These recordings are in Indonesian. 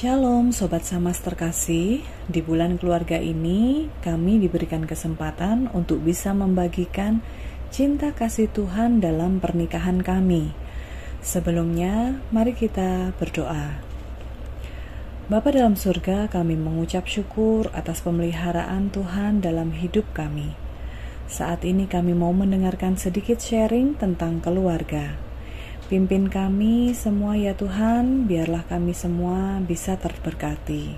Shalom Sobat Samas terkasih. Di bulan keluarga ini kami diberikan kesempatan untuk bisa membagikan cinta kasih Tuhan dalam pernikahan kami. Sebelumnya mari kita berdoa. Bapa dalam surga kami mengucap syukur atas pemeliharaan Tuhan dalam hidup kami. Saat ini kami mau mendengarkan sedikit sharing tentang keluarga Pimpin kami semua ya Tuhan, biarlah kami semua bisa terberkati.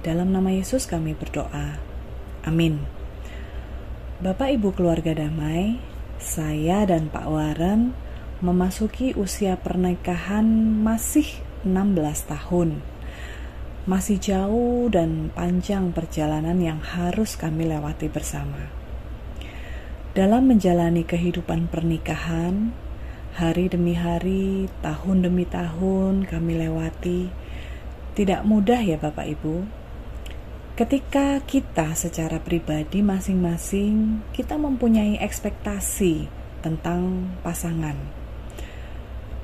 Dalam nama Yesus kami berdoa. Amin. Bapak Ibu keluarga damai, saya dan Pak Warren memasuki usia pernikahan masih 16 tahun. Masih jauh dan panjang perjalanan yang harus kami lewati bersama. Dalam menjalani kehidupan pernikahan, Hari demi hari, tahun demi tahun kami lewati. Tidak mudah ya Bapak Ibu. Ketika kita secara pribadi masing-masing kita mempunyai ekspektasi tentang pasangan.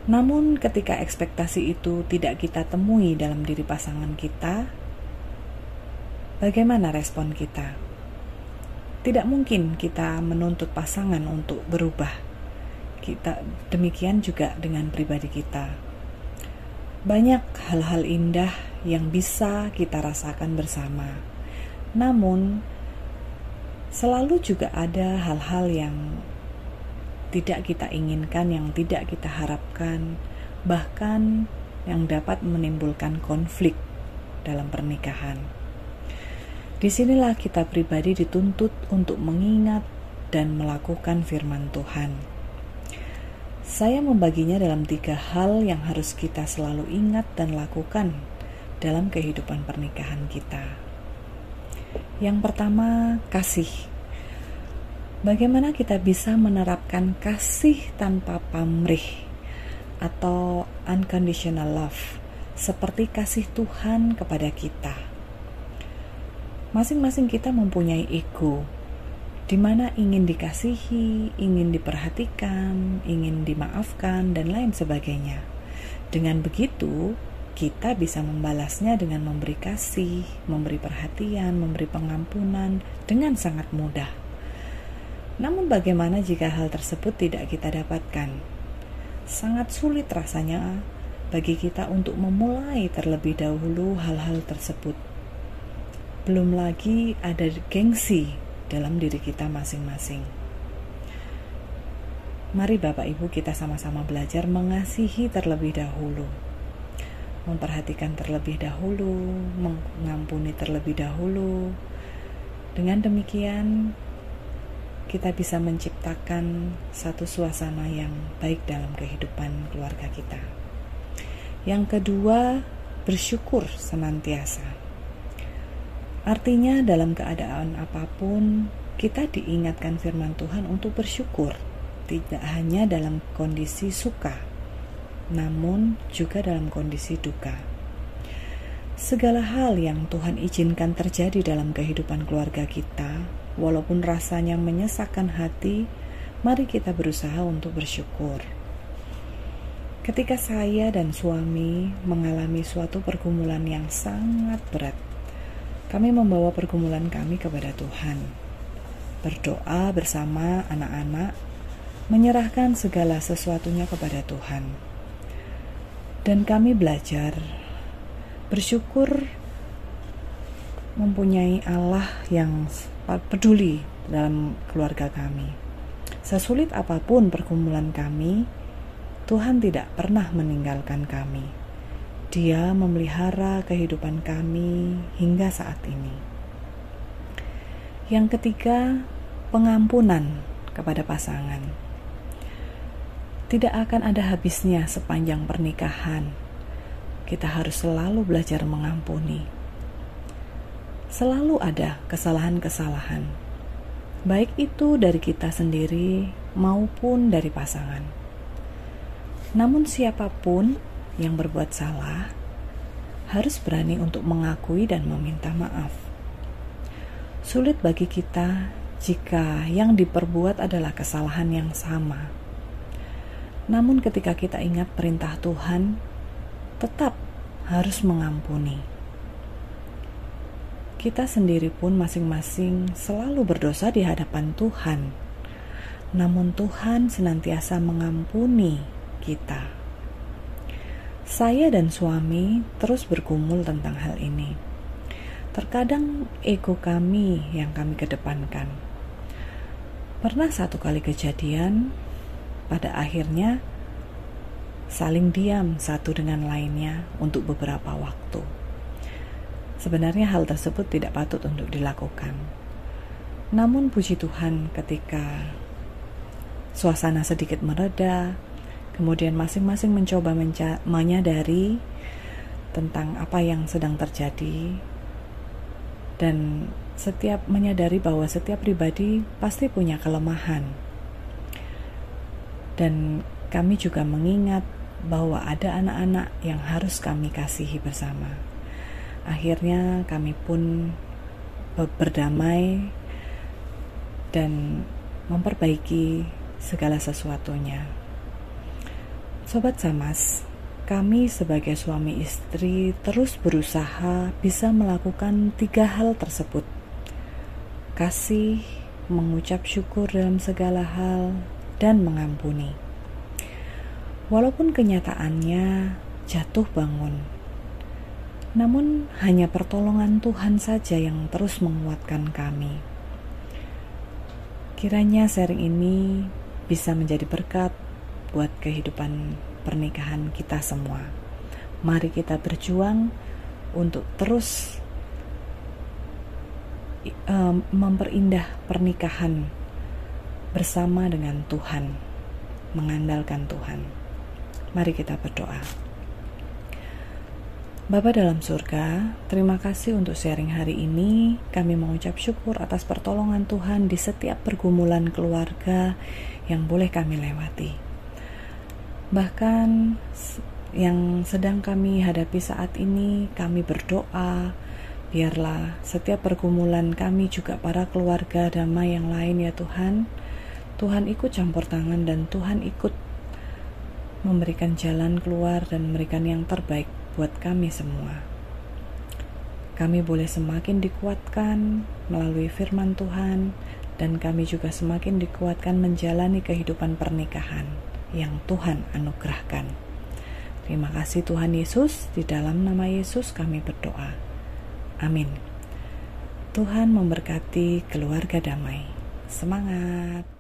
Namun ketika ekspektasi itu tidak kita temui dalam diri pasangan kita, bagaimana respon kita? Tidak mungkin kita menuntut pasangan untuk berubah kita demikian juga dengan pribadi kita. Banyak hal-hal indah yang bisa kita rasakan bersama. Namun selalu juga ada hal-hal yang tidak kita inginkan, yang tidak kita harapkan, bahkan yang dapat menimbulkan konflik dalam pernikahan. Di sinilah kita pribadi dituntut untuk mengingat dan melakukan firman Tuhan saya membaginya dalam tiga hal yang harus kita selalu ingat dan lakukan dalam kehidupan pernikahan kita. Yang pertama, kasih. Bagaimana kita bisa menerapkan kasih tanpa pamrih atau unconditional love, seperti kasih Tuhan kepada kita? Masing-masing kita mempunyai ego, di mana ingin dikasihi, ingin diperhatikan, ingin dimaafkan, dan lain sebagainya. Dengan begitu, kita bisa membalasnya dengan memberi kasih, memberi perhatian, memberi pengampunan dengan sangat mudah. Namun, bagaimana jika hal tersebut tidak kita dapatkan? Sangat sulit rasanya bagi kita untuk memulai terlebih dahulu hal-hal tersebut. Belum lagi ada gengsi dalam diri kita masing-masing. Mari Bapak Ibu kita sama-sama belajar mengasihi terlebih dahulu. Memperhatikan terlebih dahulu, mengampuni terlebih dahulu. Dengan demikian kita bisa menciptakan satu suasana yang baik dalam kehidupan keluarga kita. Yang kedua, bersyukur senantiasa. Artinya, dalam keadaan apa pun, kita diingatkan firman Tuhan untuk bersyukur, tidak hanya dalam kondisi suka, namun juga dalam kondisi duka. Segala hal yang Tuhan izinkan terjadi dalam kehidupan keluarga kita, walaupun rasanya menyesakkan hati, mari kita berusaha untuk bersyukur. Ketika saya dan suami mengalami suatu pergumulan yang sangat berat, kami membawa pergumulan kami kepada Tuhan. Berdoa bersama anak-anak, menyerahkan segala sesuatunya kepada Tuhan. Dan kami belajar bersyukur mempunyai Allah yang peduli dalam keluarga kami. Sesulit apa pun pergumulan kami, Tuhan tidak pernah meninggalkan kami. Dia memelihara kehidupan kami hingga saat ini. Yang ketiga, pengampunan kepada pasangan. Tidak akan ada habisnya sepanjang pernikahan. Kita harus selalu belajar mengampuni. Selalu ada kesalahan-kesalahan, baik itu dari kita sendiri maupun dari pasangan. Namun, siapa pun yang berbuat salah harus berani untuk mengakui dan meminta maaf. Sulit bagi kita jika yang diperbuat adalah kesalahan yang sama. Namun, ketika kita ingat perintah Tuhan, tetap harus mengampuni. Kita sendiri pun masing-masing selalu berdosa di hadapan Tuhan, namun Tuhan senantiasa mengampuni kita. Saya dan suami terus bergumul tentang hal ini. Terkadang ego kami yang kami kedepankan. Pernah satu kali kejadian, pada akhirnya saling diam satu dengan lainnya untuk beberapa waktu. Sebenarnya hal tersebut tidak patut untuk dilakukan. Namun puji Tuhan ketika suasana sedikit mereda, kemudian masing-masing mencoba menyadari tentang apa yang sedang terjadi dan setiap menyadari bahwa setiap pribadi pasti punya kelemahan. Dan kami juga mengingat bahwa ada anak-anak yang harus kami kasihi bersama. Akhirnya kami pun berdamai dan memperbaiki segala sesuatunya. Sobat Samas, kami sebagai suami istri terus berusaha bisa melakukan tiga hal tersebut. Kasih, mengucap syukur dalam segala hal, dan mengampuni. Walaupun kenyataannya jatuh bangun, namun, hanya pertolongan Tuhan saja yang terus menguatkan kami. Kiranya sharing ini bisa menjadi berkat buat kehidupan pernikahan kita semua. Mari kita berjuang untuk terus memperindah pernikahan bersama dengan Tuhan, mengandalkan Tuhan. Mari kita berdoa. Bapa dalam surga, terima kasih untuk sharing hari ini. Kami mengucap syukur atas pertolongan Tuhan di setiap pergumulan keluarga yang boleh kami lewati. Bahkan yang sedang kami hadapi saat ini, kami berdoa, biarlah setiap pergumulan kami juga para keluarga damai yang lain ya Tuhan. Tuhan ikut campur tangan dan Tuhan ikut memberikan jalan keluar dan memberikan yang terbaik buat kami semua. Kami boleh semakin dikuatkan melalui firman Tuhan, dan kami juga semakin dikuatkan menjalani kehidupan pernikahan yang Tuhan anugerahkan. Terima kasih Tuhan Yesus, di dalam nama Yesus kami berdoa. Amin. Tuhan memberkati keluarga damai. Semangat!